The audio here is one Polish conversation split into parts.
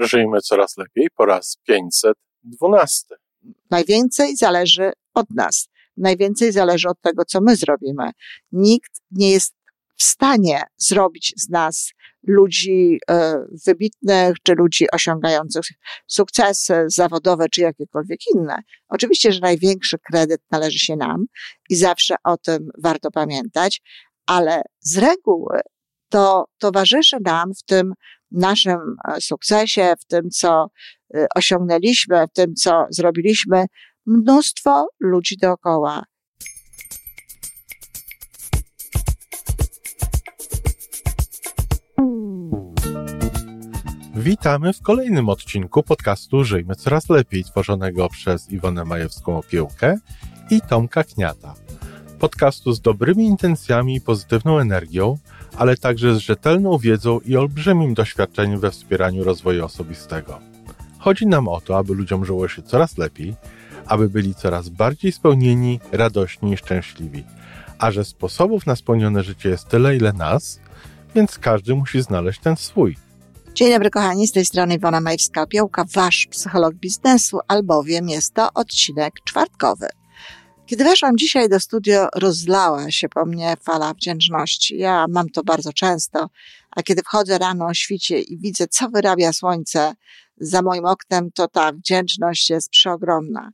Żyjmy coraz lepiej po raz 512. Najwięcej zależy od nas. Najwięcej zależy od tego, co my zrobimy. Nikt nie jest w stanie zrobić z nas ludzi e, wybitnych, czy ludzi osiągających sukcesy zawodowe, czy jakiekolwiek inne. Oczywiście, że największy kredyt należy się nam i zawsze o tym warto pamiętać, ale z reguły to towarzyszy nam w tym naszym e, sukcesie, w tym, co e, osiągnęliśmy, w tym, co zrobiliśmy, mnóstwo ludzi dookoła. Witamy w kolejnym odcinku podcastu Żyjmy Coraz Lepiej, tworzonego przez Iwonę Majewską Opiełkę i Tomka Kniata. Podcastu z dobrymi intencjami i pozytywną energią, ale także z rzetelną wiedzą i olbrzymim doświadczeniem we wspieraniu rozwoju osobistego. Chodzi nam o to, aby ludziom żyło się coraz lepiej, aby byli coraz bardziej spełnieni, radośni i szczęśliwi. A że sposobów na spełnione życie jest tyle, ile nas, więc każdy musi znaleźć ten swój. Dzień dobry kochani, z tej strony Iwona Majewska-Opiełka, wasz psycholog biznesu, albowiem jest to odcinek czwartkowy. Kiedy weszłam dzisiaj do studio, rozlała się po mnie fala wdzięczności. Ja mam to bardzo często, a kiedy wchodzę rano o świcie i widzę, co wyrabia słońce za moim oknem, to ta wdzięczność jest przeogromna.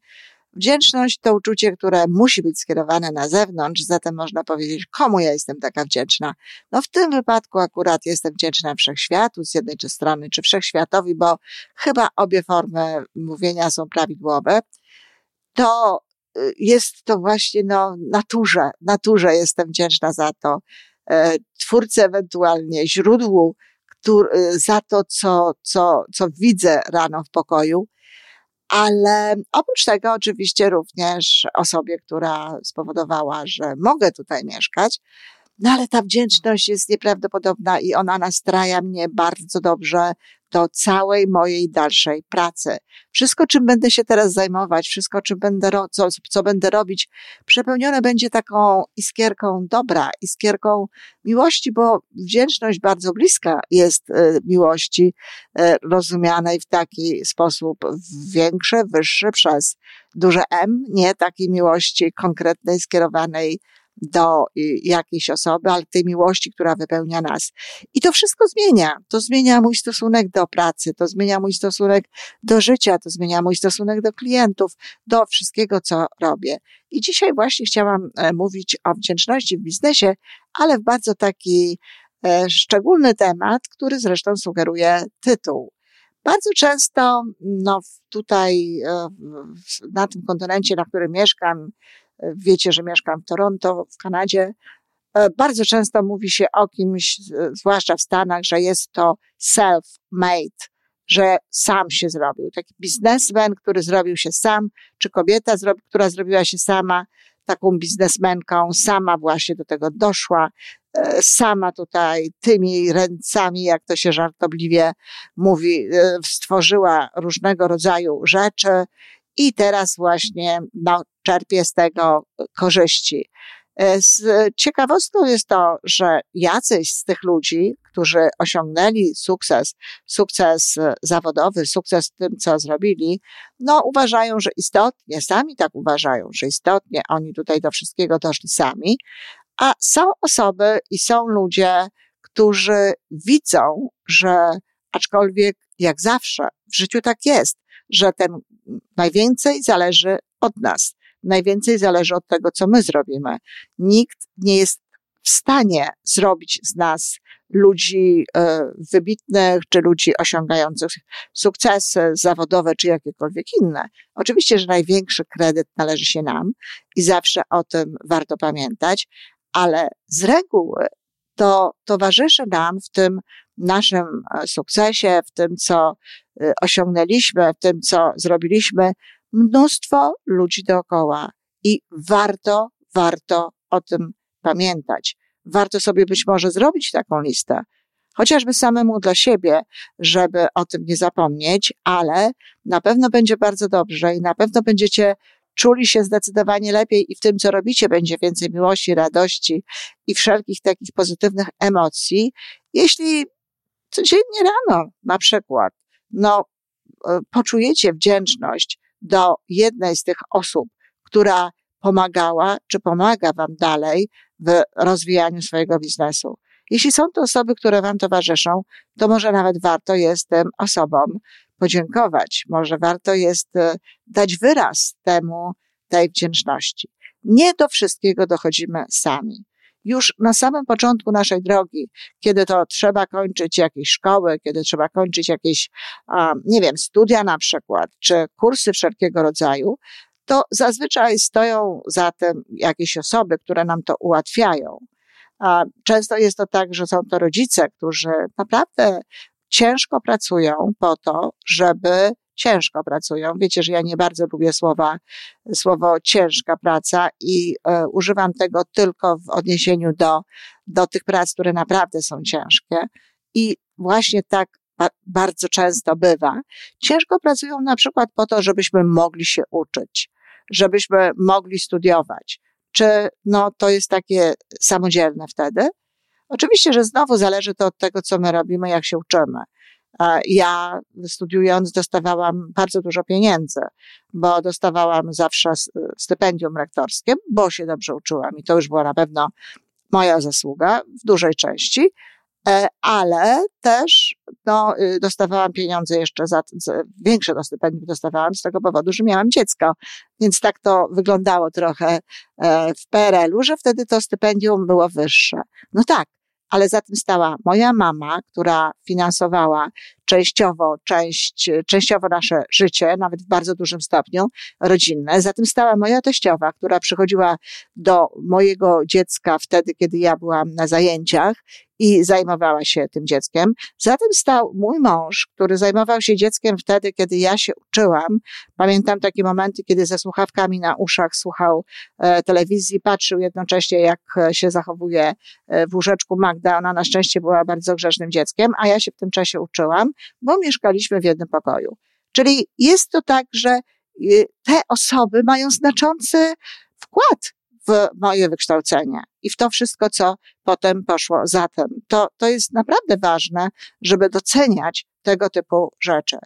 Wdzięczność to uczucie, które musi być skierowane na zewnątrz, zatem można powiedzieć, komu ja jestem taka wdzięczna. No w tym wypadku akurat jestem wdzięczna wszechświatu z jednej czy strony, czy wszechświatowi, bo chyba obie formy mówienia są prawidłowe. To jest to właśnie no, naturze, naturze jestem wdzięczna za to. E, twórcy ewentualnie, źródłu, który, za to, co, co, co widzę rano w pokoju ale oprócz tego oczywiście również osobie, która spowodowała, że mogę tutaj mieszkać, no ale ta wdzięczność jest nieprawdopodobna i ona nastraja mnie bardzo dobrze do całej mojej dalszej pracy. Wszystko, czym będę się teraz zajmować, wszystko, czym będę, co, co będę robić, przepełnione będzie taką iskierką dobra, iskierką miłości, bo wdzięczność bardzo bliska jest e, miłości, e, rozumianej w taki sposób większy, wyższy przez duże M, nie takiej miłości konkretnej, skierowanej do y, jakiejś osoby, ale tej miłości, która wypełnia nas. I to wszystko zmienia. To zmienia mój stosunek do pracy, to zmienia mój stosunek do życia, to zmienia mój stosunek do klientów, do wszystkiego, co robię. I dzisiaj właśnie chciałam e, mówić o wdzięczności w biznesie, ale w bardzo taki e, szczególny temat, który zresztą sugeruje tytuł. Bardzo często, no tutaj e, na tym kontynencie, na którym mieszkam, Wiecie, że mieszkam w Toronto, w Kanadzie. E, bardzo często mówi się o kimś, zwłaszcza w Stanach, że jest to self-made, że sam się zrobił. Taki biznesmen, który zrobił się sam, czy kobieta, która zrobiła się sama, taką biznesmenką, sama właśnie do tego doszła, e, sama tutaj tymi ręcami, jak to się żartobliwie mówi, e, stworzyła różnego rodzaju rzeczy i teraz właśnie no, czerpie z tego korzyści. E, z ciekawostką jest to, że jacyś z tych ludzi, którzy osiągnęli sukces, sukces zawodowy, sukces w tym, co zrobili, no uważają, że istotnie, sami tak uważają, że istotnie oni tutaj do wszystkiego doszli sami, a są osoby i są ludzie, którzy widzą, że aczkolwiek jak zawsze w życiu tak jest, że ten najwięcej zależy od nas. Najwięcej zależy od tego, co my zrobimy. Nikt nie jest w stanie zrobić z nas ludzi e, wybitnych, czy ludzi osiągających sukcesy zawodowe, czy jakiekolwiek inne. Oczywiście, że największy kredyt należy się nam i zawsze o tym warto pamiętać, ale z reguły to towarzyszy nam w tym naszym e, sukcesie, w tym, co e, osiągnęliśmy, w tym, co zrobiliśmy, mnóstwo ludzi dookoła. I warto, warto o tym pamiętać. Warto sobie być może zrobić taką listę, chociażby samemu dla siebie, żeby o tym nie zapomnieć, ale na pewno będzie bardzo dobrze i na pewno będziecie czuli się zdecydowanie lepiej i w tym, co robicie, będzie więcej miłości, radości i wszelkich takich pozytywnych emocji, jeśli codziennie rano na przykład no, e, poczujecie wdzięczność do jednej z tych osób, która pomagała, czy pomaga Wam dalej w rozwijaniu swojego biznesu. Jeśli są to osoby, które Wam towarzyszą, to może nawet warto jest tym osobom podziękować. Może warto jest e, dać wyraz temu, tej wdzięczności. Nie do wszystkiego dochodzimy sami. Już na samym początku naszej drogi, kiedy to trzeba kończyć jakieś szkoły, kiedy trzeba kończyć jakieś, nie wiem, studia na przykład, czy kursy wszelkiego rodzaju, to zazwyczaj stoją za tym jakieś osoby, które nam to ułatwiają. Często jest to tak, że są to rodzice, którzy naprawdę ciężko pracują po to, żeby ciężko pracują. Wiecie, że ja nie bardzo lubię słowa, słowo ciężka praca i e, używam tego tylko w odniesieniu do, do tych prac, które naprawdę są ciężkie. I właśnie tak ba bardzo często bywa. Ciężko pracują na przykład po to, żebyśmy mogli się uczyć, żebyśmy mogli studiować. Czy no, to jest takie samodzielne wtedy? Oczywiście, że znowu zależy to od tego, co my robimy, jak się uczymy. Ja studiując dostawałam bardzo dużo pieniędzy, bo dostawałam zawsze stypendium rektorskie, bo się dobrze uczyłam i to już była na pewno moja zasługa w dużej części, e, ale też no, y, dostawałam pieniądze jeszcze za, za większe do stypendium dostawałam z tego powodu, że miałam dziecko. Więc tak to wyglądało trochę e, w PRL-u, że wtedy to stypendium było wyższe. No tak, ale za tym stała moja mama, która finansowała częściowo, część, częściowo nasze życie, nawet w bardzo dużym stopniu rodzinne. Za tym stała moja teściowa, która przychodziła do mojego dziecka wtedy, kiedy ja byłam na zajęciach i zajmowała się tym dzieckiem. Za tym stał mój mąż, który zajmował się dzieckiem wtedy, kiedy ja się uczyłam. Pamiętam takie momenty, kiedy ze słuchawkami na uszach słuchał e, telewizji, patrzył jednocześnie, jak się zachowuje e, w łóżeczku Magda. Ona na szczęście była bardzo grzecznym dzieckiem, a ja się w tym czasie uczyłam bo mieszkaliśmy w jednym pokoju. Czyli jest to tak, że y, te osoby mają znaczący wkład w moje wykształcenie i w to wszystko, co potem poszło za tym. To, to jest naprawdę ważne, żeby doceniać tego typu rzeczy.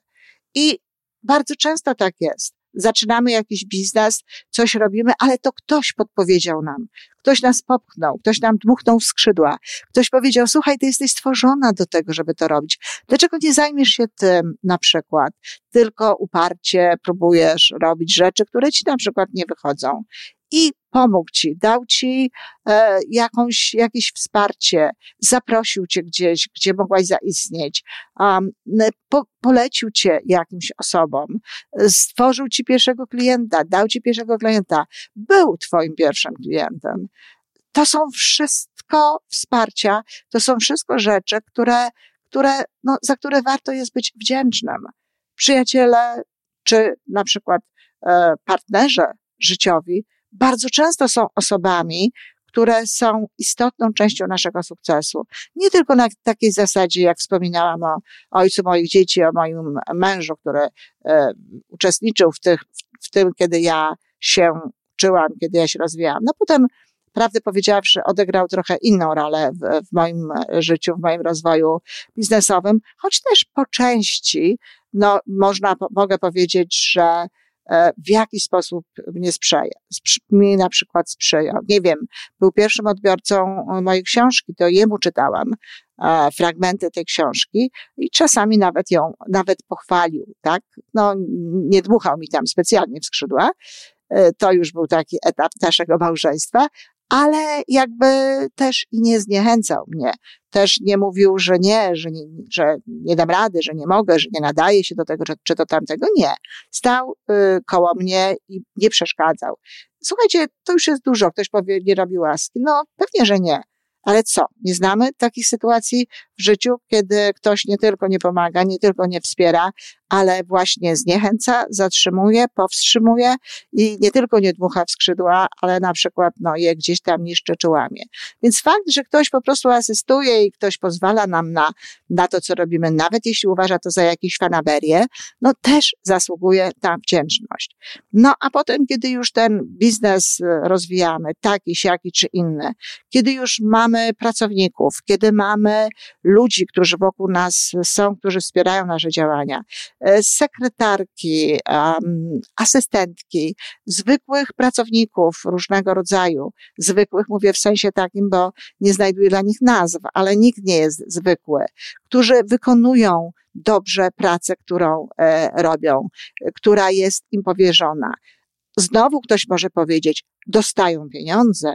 I bardzo często tak jest zaczynamy jakiś biznes, coś robimy, ale to ktoś podpowiedział nam. Ktoś nas popchnął, ktoś nam dmuchnął w skrzydła. Ktoś powiedział, słuchaj, ty jesteś stworzona do tego, żeby to robić. Dlaczego nie zajmiesz się tym na przykład? Tylko uparcie próbujesz robić rzeczy, które ci na przykład nie wychodzą i pomógł ci, dał ci e, jakąś, jakieś wsparcie, zaprosił cię gdzieś, gdzie mogłaś zaistnieć, um, po, polecił cię jakimś osobom, stworzył ci pierwszego klienta, dał ci pierwszego klienta, był twoim pierwszym klientem. To są wszystko wsparcia, to są wszystko rzeczy, które, które, no, za które warto jest być wdzięcznym. Przyjaciele, czy na przykład e, partnerzy życiowi bardzo często są osobami, które są istotną częścią naszego sukcesu. Nie tylko na takiej zasadzie, jak wspominałam o ojcu moich dzieci, o moim mężu, który e, uczestniczył w, tych, w, w tym, kiedy ja się uczyłam, kiedy ja się rozwijałam. No potem, prawdę powiedziawszy, odegrał trochę inną rolę w, w moim życiu, w moim rozwoju biznesowym, choć też po części, no, można, mogę powiedzieć, że w jaki sposób mnie sprzyja. Mi na przykład sprzyja. Nie wiem, był pierwszym odbiorcą mojej książki, to jemu czytałam e, fragmenty tej książki i czasami nawet ją, nawet pochwalił, tak? No, nie dmuchał mi tam specjalnie w skrzydła. E, to już był taki etap naszego małżeństwa, ale jakby też i nie zniechęcał mnie. Też nie mówił, że nie, że nie, że nie dam rady, że nie mogę, że nie nadaje się do tego, czy, czy to tamtego. Nie. Stał y, koło mnie i nie przeszkadzał. Słuchajcie, to już jest dużo. Ktoś powie, nie robi łaski. No, pewnie, że nie. Ale co? Nie znamy takich sytuacji w życiu, kiedy ktoś nie tylko nie pomaga, nie tylko nie wspiera, ale właśnie zniechęca, zatrzymuje, powstrzymuje i nie tylko nie dmucha w skrzydła, ale na przykład no, je gdzieś tam niszczy czy łamie. Więc fakt, że ktoś po prostu asystuje i ktoś pozwala nam na, na to, co robimy, nawet jeśli uważa to za jakieś fanaberię, no też zasługuje ta wdzięczność. No a potem, kiedy już ten biznes e, rozwijamy, taki, siaki czy inny, kiedy już mamy mamy pracowników, kiedy mamy ludzi, którzy wokół nas są, którzy wspierają nasze działania, e, sekretarki, asystentki, zwykłych pracowników różnego rodzaju, zwykłych mówię w sensie takim, bo nie znajduję dla nich nazw, ale nikt nie jest zwykły, którzy wykonują dobrze pracę, którą e, robią, która jest im powierzona. Znowu ktoś może powiedzieć, dostają pieniądze.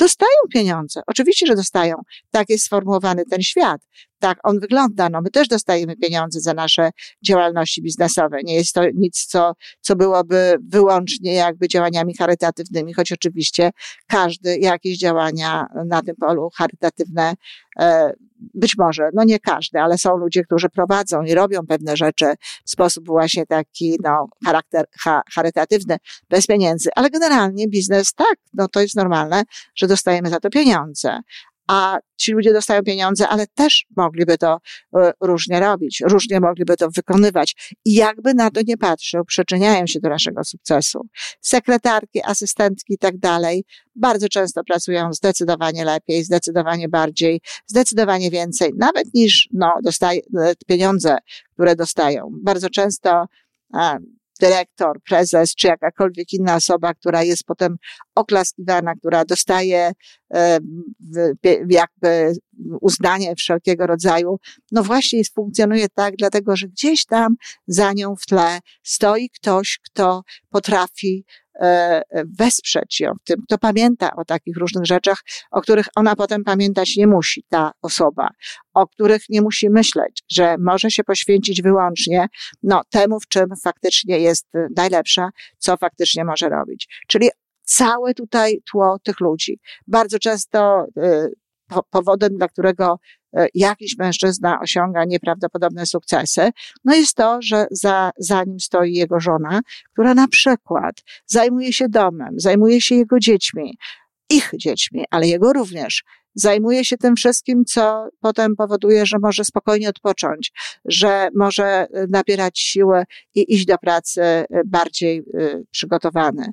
Dostają pieniądze. Oczywiście, że dostają. Tak jest sformułowany ten świat. Tak on wygląda. No, my też dostajemy pieniądze za nasze działalności biznesowe. Nie jest to nic, co, co byłoby wyłącznie jakby działaniami charytatywnymi, choć oczywiście każdy jakieś działania na tym polu charytatywne e, być może, no nie każdy, ale są ludzie, którzy prowadzą i robią pewne rzeczy w sposób właśnie taki, no, charakter ha, charytatywny, bez pieniędzy, ale generalnie biznes tak, no to jest normalne, że dostajemy za to pieniądze a ci ludzie dostają pieniądze, ale też mogliby to e, różnie robić, różnie mogliby to wykonywać. I jakby na to nie patrzył, przyczyniają się do naszego sukcesu. Sekretarki, asystentki i tak dalej bardzo często pracują zdecydowanie lepiej, zdecydowanie bardziej, zdecydowanie więcej, nawet niż no, dostaje, e, pieniądze, które dostają. Bardzo często dyrektor, prezes, czy jakakolwiek inna osoba, która jest potem oklaskiwana, która dostaje jakby uznanie wszelkiego rodzaju, no właśnie funkcjonuje tak, dlatego że gdzieś tam za nią w tle stoi ktoś, kto potrafi wesprzeć ją w tym, kto pamięta o takich różnych rzeczach, o których ona potem pamiętać nie musi, ta osoba, o których nie musi myśleć, że może się poświęcić wyłącznie no, temu, w czym faktycznie jest najlepsza, co faktycznie może robić. Czyli całe tutaj tło tych ludzi. Bardzo często e, powodem, dla którego e, jakiś mężczyzna osiąga nieprawdopodobne sukcesy, no jest to, że za, za nim stoi jego żona, która na przykład zajmuje się domem, zajmuje się jego dziećmi, ich dziećmi, ale jego również, zajmuje się tym wszystkim, co potem powoduje, że może spokojnie odpocząć, że może y, nabierać siłę i iść do pracy y, bardziej y, przygotowany.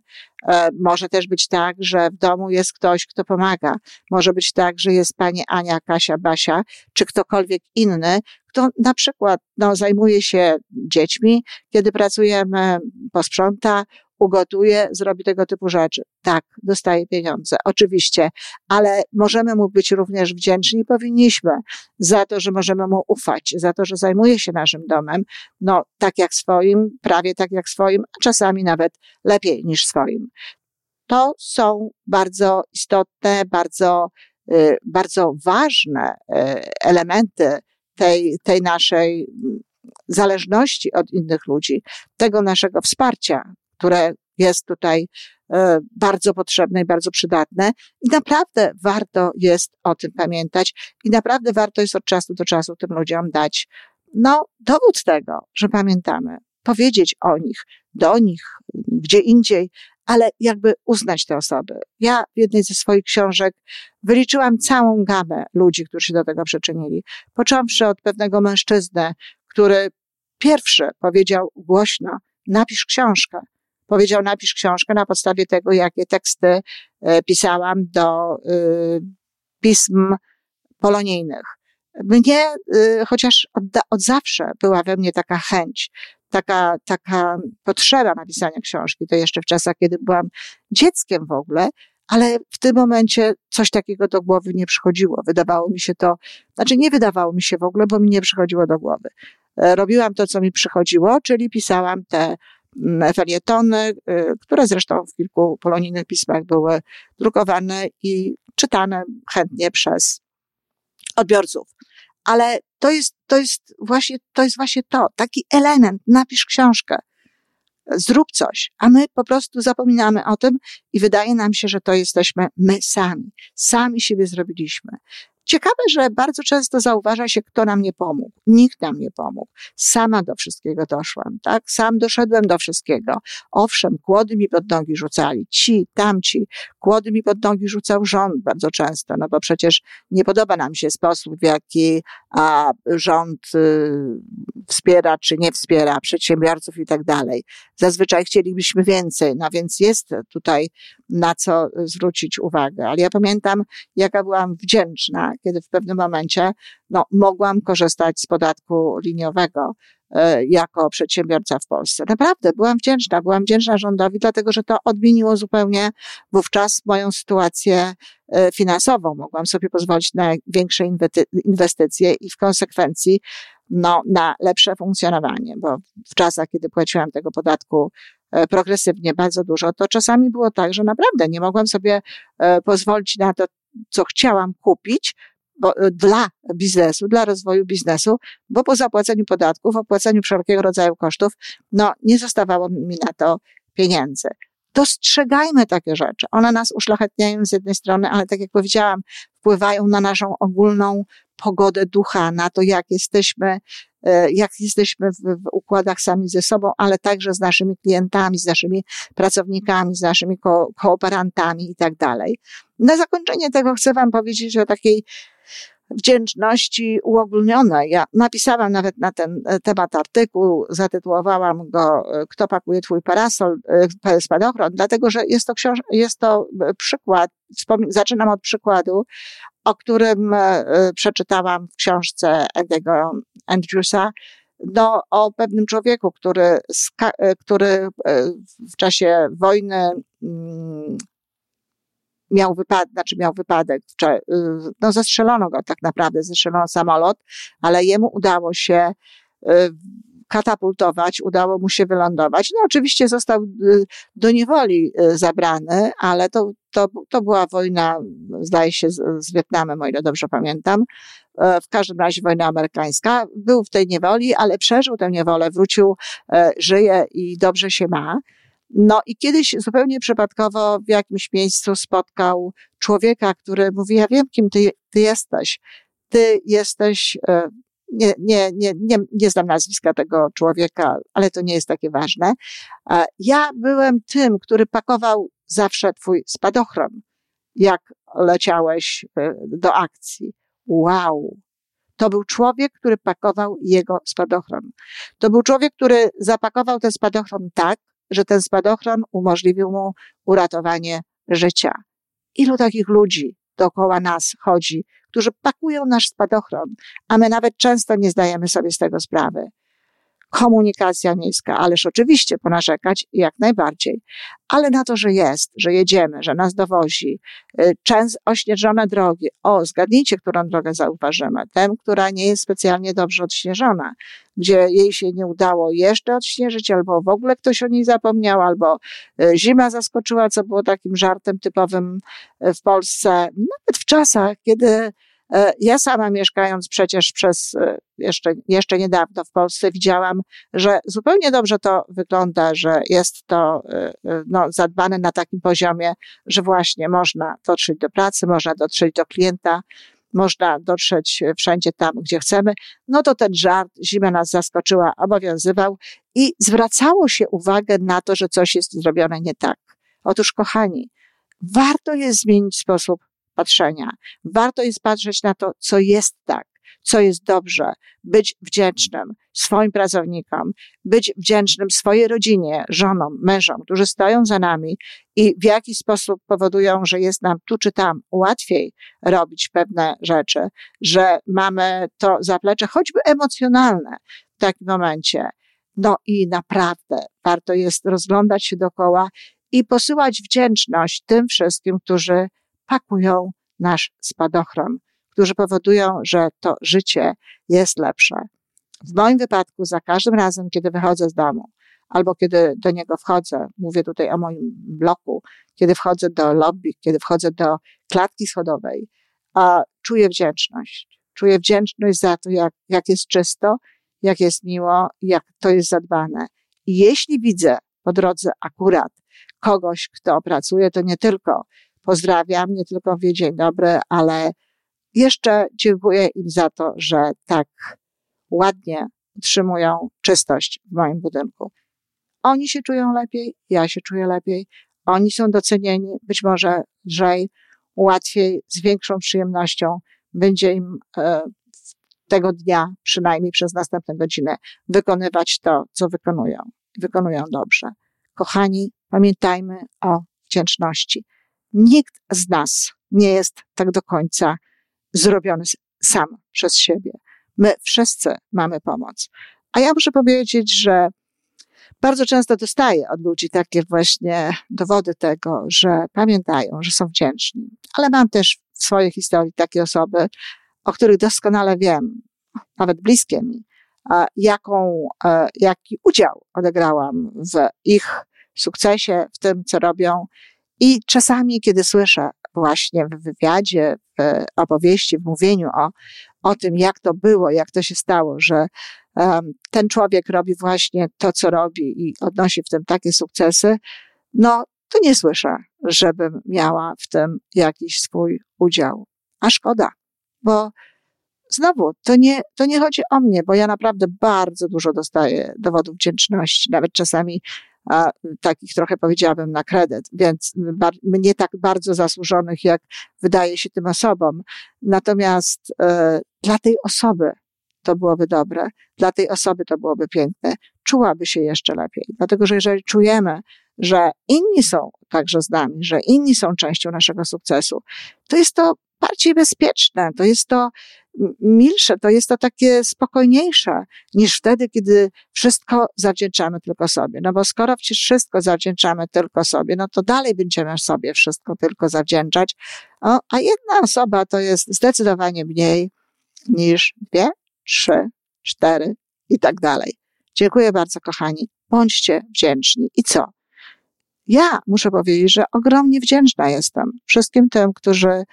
E, może też być tak, że w domu jest ktoś, kto pomaga. Może być tak, że jest pani Ania, Kasia, Basia, czy ktokolwiek inny, kto na przykład no, zajmuje się dziećmi, kiedy pracujemy, posprząta, ugotuje, zrobi tego typu rzeczy. Tak, dostaje pieniądze, oczywiście, ale możemy mu być również wdzięczni powinniśmy za to, że możemy mu ufać, za to, że zajmuje się naszym domem, no tak jak swoim, prawie tak jak swoim, a czasami nawet lepiej niż swoim. To są bardzo istotne, bardzo, y, bardzo ważne y, elementy tej, tej naszej zależności od innych ludzi, tego naszego wsparcia, które jest tutaj e, bardzo potrzebne i bardzo przydatne. I naprawdę warto jest o tym pamiętać i naprawdę warto jest od czasu do czasu tym ludziom dać, no, dowód tego, że pamiętamy, powiedzieć o nich, do nich, gdzie indziej, ale jakby uznać te osoby. Ja w jednej ze swoich książek wyliczyłam całą gamę ludzi, którzy się do tego przyczynili. Począwszy od pewnego mężczyzny, który pierwszy powiedział głośno, napisz książkę powiedział, napisz książkę na podstawie tego, jakie teksty e, pisałam do y, pism polonijnych. Mnie, y, chociaż od, od zawsze była we mnie taka chęć, taka, taka potrzeba napisania książki, to jeszcze w czasach, kiedy byłam dzieckiem w ogóle, ale w tym momencie coś takiego do głowy nie przychodziło. Wydawało mi się to, znaczy nie wydawało mi się w ogóle, bo mi nie przychodziło do głowy. E, robiłam to, co mi przychodziło, czyli pisałam te felietony, y, które zresztą w kilku polonijnych pismach były drukowane i czytane chętnie przez odbiorców. Ale to jest, to jest właśnie, to jest właśnie to, taki element, napisz książkę, zrób coś, a my po prostu zapominamy o tym i wydaje nam się, że to jesteśmy my sami. Sami siebie zrobiliśmy. Ciekawe, że bardzo często zauważa się, kto nam nie pomógł. Nikt nam nie pomógł. Sama do wszystkiego doszłam, tak? Sam doszedłem do wszystkiego. Owszem, kłody mi pod nogi rzucali, ci, tamci. Kłody mi pod nogi rzucał rząd bardzo często, no bo przecież nie podoba nam się sposób, w jaki a, rząd y, wspiera czy nie wspiera przedsiębiorców i tak dalej. Zazwyczaj chcielibyśmy więcej, no więc jest tutaj na co zwrócić uwagę. Ale ja pamiętam, jaka byłam wdzięczna, kiedy w pewnym momencie no, mogłam korzystać z podatku liniowego e, jako przedsiębiorca w Polsce. Naprawdę byłam wdzięczna, byłam wdzięczna rządowi, dlatego że to odmieniło zupełnie wówczas moją sytuację e, finansową. Mogłam sobie pozwolić na większe inwestycje i w konsekwencji no, na lepsze funkcjonowanie, bo w czasach, kiedy płaciłam tego podatku E, progresywnie bardzo dużo, to czasami było tak, że naprawdę nie mogłam sobie pozwolić na to, co chciałam kupić, bo, e, dla biznesu, dla rozwoju biznesu, bo po zapłaceniu podatków, opłaceniu wszelkiego rodzaju kosztów, no nie zostawało mi na to pieniędzy. Dostrzegajmy takie rzeczy. One nas uszlachetniają z jednej strony, ale tak jak powiedziałam, wpływają na naszą ogólną pogodę ducha, na to, jak jesteśmy E, jak jesteśmy w, układach sami ze sobą, ale także z naszymi klientami, z naszymi pracownikami, z naszymi ko kooperantami i tak dalej. Na zakończenie tego chcę Wam powiedzieć o takiej wdzięczności uogólnionej. Ja napisałam nawet na ten e, temat artykuł, zatytułowałam go e, Kto pakuje twój parasol, spadochron, dlatego że jest to, książ- jest to przykład, zaczynam od przykładu, o którym e, przeczytałam w książce Eddie'ego Andrewsa, no, o pewnym człowieku, który, e, który e, w czasie wojny mm, miał wypadek, znaczy miał wypadek, no zestrzelono go tak naprawdę, zestrzelono samolot, ale jemu udało się katapultować, udało mu się wylądować. No oczywiście został y, do niewoli y, zabrany, ale to, to, to była wojna, zdaje się, z, z Wietnamem, o ile dobrze pamiętam. E, w każdym razie wojna amerykańska. Był w tej niewoli, ale przeżył tę niewolę, wrócił, e, żyje i dobrze się ma. No i kiedyś zupełnie przypadkowo w jakimś miejscu spotkał człowieka, który mówi, ja wiem, kim ty, ty jesteś. Ty jesteś e, nie, nie, nie, nie, nie znam nazwiska tego człowieka, ale to nie jest takie ważne. Ja byłem tym, który pakował zawsze twój spadochron, jak leciałeś e, do akcji. Wow! To był człowiek, który pakował jego spadochron. To był człowiek, który zapakował ten spadochron tak, że ten spadochron umożliwił mu uratowanie życia. Ilu takich ludzi dookoła nas chodzi, którzy pakują nasz spadochron, a my nawet często nie zdajemy sobie z tego sprawy. Komunikacja miejska, ależ oczywiście ponarzekać jak najbardziej, ale na to, że jest, że jedziemy, że nas dowozi, y, często ośnieżone drogi. O, zgadnijcie, którą drogę zauważymy. Tę, która nie jest specjalnie dobrze odśnieżona, gdzie jej się nie udało jeszcze odśnieżyć, albo w ogóle ktoś o niej zapomniał, albo y, zima zaskoczyła, co było takim żartem typowym y, w Polsce. Nawet w czasach, kiedy ja sama mieszkając przecież przez e, jeszcze, jeszcze niedawno w Polsce widziałam, że zupełnie dobrze to wygląda, że jest to e, no, zadbane na takim poziomie, że właśnie można dotrzeć do pracy, można dotrzeć do klienta, można dotrzeć wszędzie tam, gdzie chcemy, no to ten żart, zima nas zaskoczyła, obowiązywał i zwracało się uwagę na to, że coś jest zrobione nie tak. Otóż, kochani, warto jest zmienić sposób patrzenia. Warto jest patrzeć na to, co jest tak, co jest dobrze, być wdzięcznym swoim pracownikom, być wdzięcznym swojej rodzinie, żonom, mężom, którzy stoją za nami i w jaki sposób powodują, że jest nam tu czy tam łatwiej robić pewne rzeczy, że mamy to zaplecze, choćby emocjonalne w takim momencie. No i naprawdę warto jest rozglądać się dookoła i posyłać wdzięczność tym wszystkim, którzy pakują nasz spadochron, którzy powodują, że to życie jest lepsze. W moim wypadku, za każdym razem, kiedy wychodzę z domu, albo kiedy do niego wchodzę, mówię tutaj o moim bloku, kiedy wchodzę do lobby, kiedy wchodzę do klatki schodowej, a czuję wdzięczność. Czuję wdzięczność za to, jak, jak jest czysto, jak jest miło, jak to jest zadbane. I jeśli widzę po drodze akurat kogoś, kto pracuje, to nie tylko pozdrawiam, nie tylko mówię dzień dobry, ale jeszcze dziękuję im za to, że tak ładnie utrzymują czystość w moim budynku. Oni się czują lepiej, ja się czuję lepiej, oni są docenieni, być może lżej, łatwiej, z większą przyjemnością będzie im e, tego dnia, przynajmniej przez następne godziny, wykonywać to, co wykonują. Wykonują dobrze. Kochani, pamiętajmy o wdzięczności. Nikt z nas nie jest tak do końca zrobiony sam przez siebie. My wszyscy mamy pomoc. A ja muszę powiedzieć, że bardzo często dostaję od ludzi takie właśnie dowody tego, że pamiętają, że są wdzięczni. Ale mam też w swojej historii takie osoby, o których doskonale wiem, nawet bliskie mi, jaką, e, jaki udział odegrałam w ich sukcesie, w tym, co robią. I czasami, kiedy słyszę właśnie w wywiadzie, w opowieści, w mówieniu o, o tym, jak to było, jak to się stało, że um, ten człowiek robi właśnie to, co robi i odnosi w tym takie sukcesy, no to nie słyszę, żebym miała w tym jakiś swój udział. A szkoda, bo znowu, to nie, to nie chodzi o mnie, bo ja naprawdę bardzo dużo dostaję dowodów wdzięczności, nawet czasami a, takich trochę powiedziałabym na kredyt, więc mnie tak bardzo zasłużonych, jak wydaje się tym osobom. Natomiast e, dla tej osoby to byłoby dobre, dla tej osoby to byłoby piękne, czułaby się jeszcze lepiej. Dlatego, że jeżeli czujemy, że inni są także z nami, że inni są częścią naszego sukcesu, to jest to bardziej bezpieczne, to jest to milsze, to jest to takie spokojniejsze niż wtedy, kiedy wszystko zawdzięczamy tylko sobie. No bo skoro przecież wszystko zawdzięczamy tylko sobie, no to dalej będziemy sobie wszystko tylko zawdzięczać, o, a jedna osoba to jest zdecydowanie mniej niż dwie, trzy, cztery i tak dalej. Dziękuję bardzo, kochani. Bądźcie wdzięczni. I co? Ja muszę powiedzieć, że ogromnie wdzięczna jestem wszystkim tym, którzy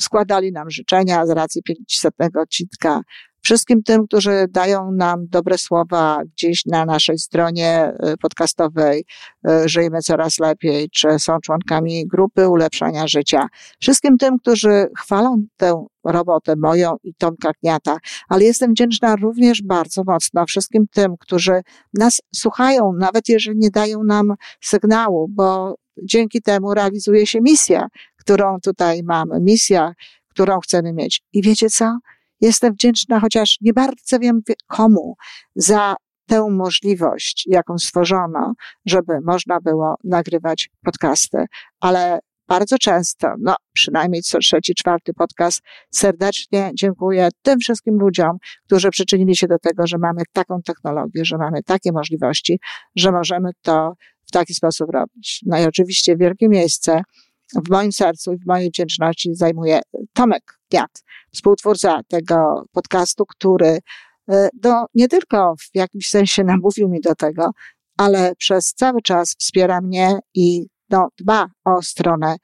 składali nam życzenia z racji 500 odcinka. Wszystkim tym, którzy dają nam dobre słowa gdzieś na naszej stronie y, podcastowej y, Żyjmy Coraz Lepiej, czy są członkami grupy ulepszania życia. Wszystkim tym, którzy chwalą tę robotę moją i Tomka Kniata, ale jestem wdzięczna również bardzo mocno wszystkim tym, którzy nas słuchają, nawet jeżeli nie dają nam sygnału, bo dzięki temu realizuje się misja, którą tutaj mamy, misja, którą chcemy mieć. I wiecie co? Jestem wdzięczna, chociaż nie bardzo wiem komu, za tę możliwość, jaką stworzono, żeby można było nagrywać podcasty, ale bardzo często, no przynajmniej co trzeci, czwarty podcast, serdecznie dziękuję tym wszystkim ludziom, którzy przyczynili się do tego, że mamy taką technologię, że mamy takie możliwości, że możemy to w taki sposób robić. No i oczywiście wielkie miejsce w moim sercu i w mojej wdzięczności zajmuje Tomek Giat, współtwórca tego podcastu, który no, nie tylko w jakimś sensie namówił mi do tego, ale przez cały czas wspiera mnie i no, dba o stronę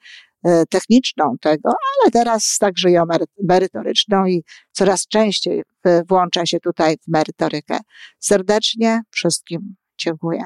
e, techniczną tego, ale teraz także i o merytoryczną i coraz częściej włącza się tutaj w merytorykę. Serdecznie wszystkim dziękuję.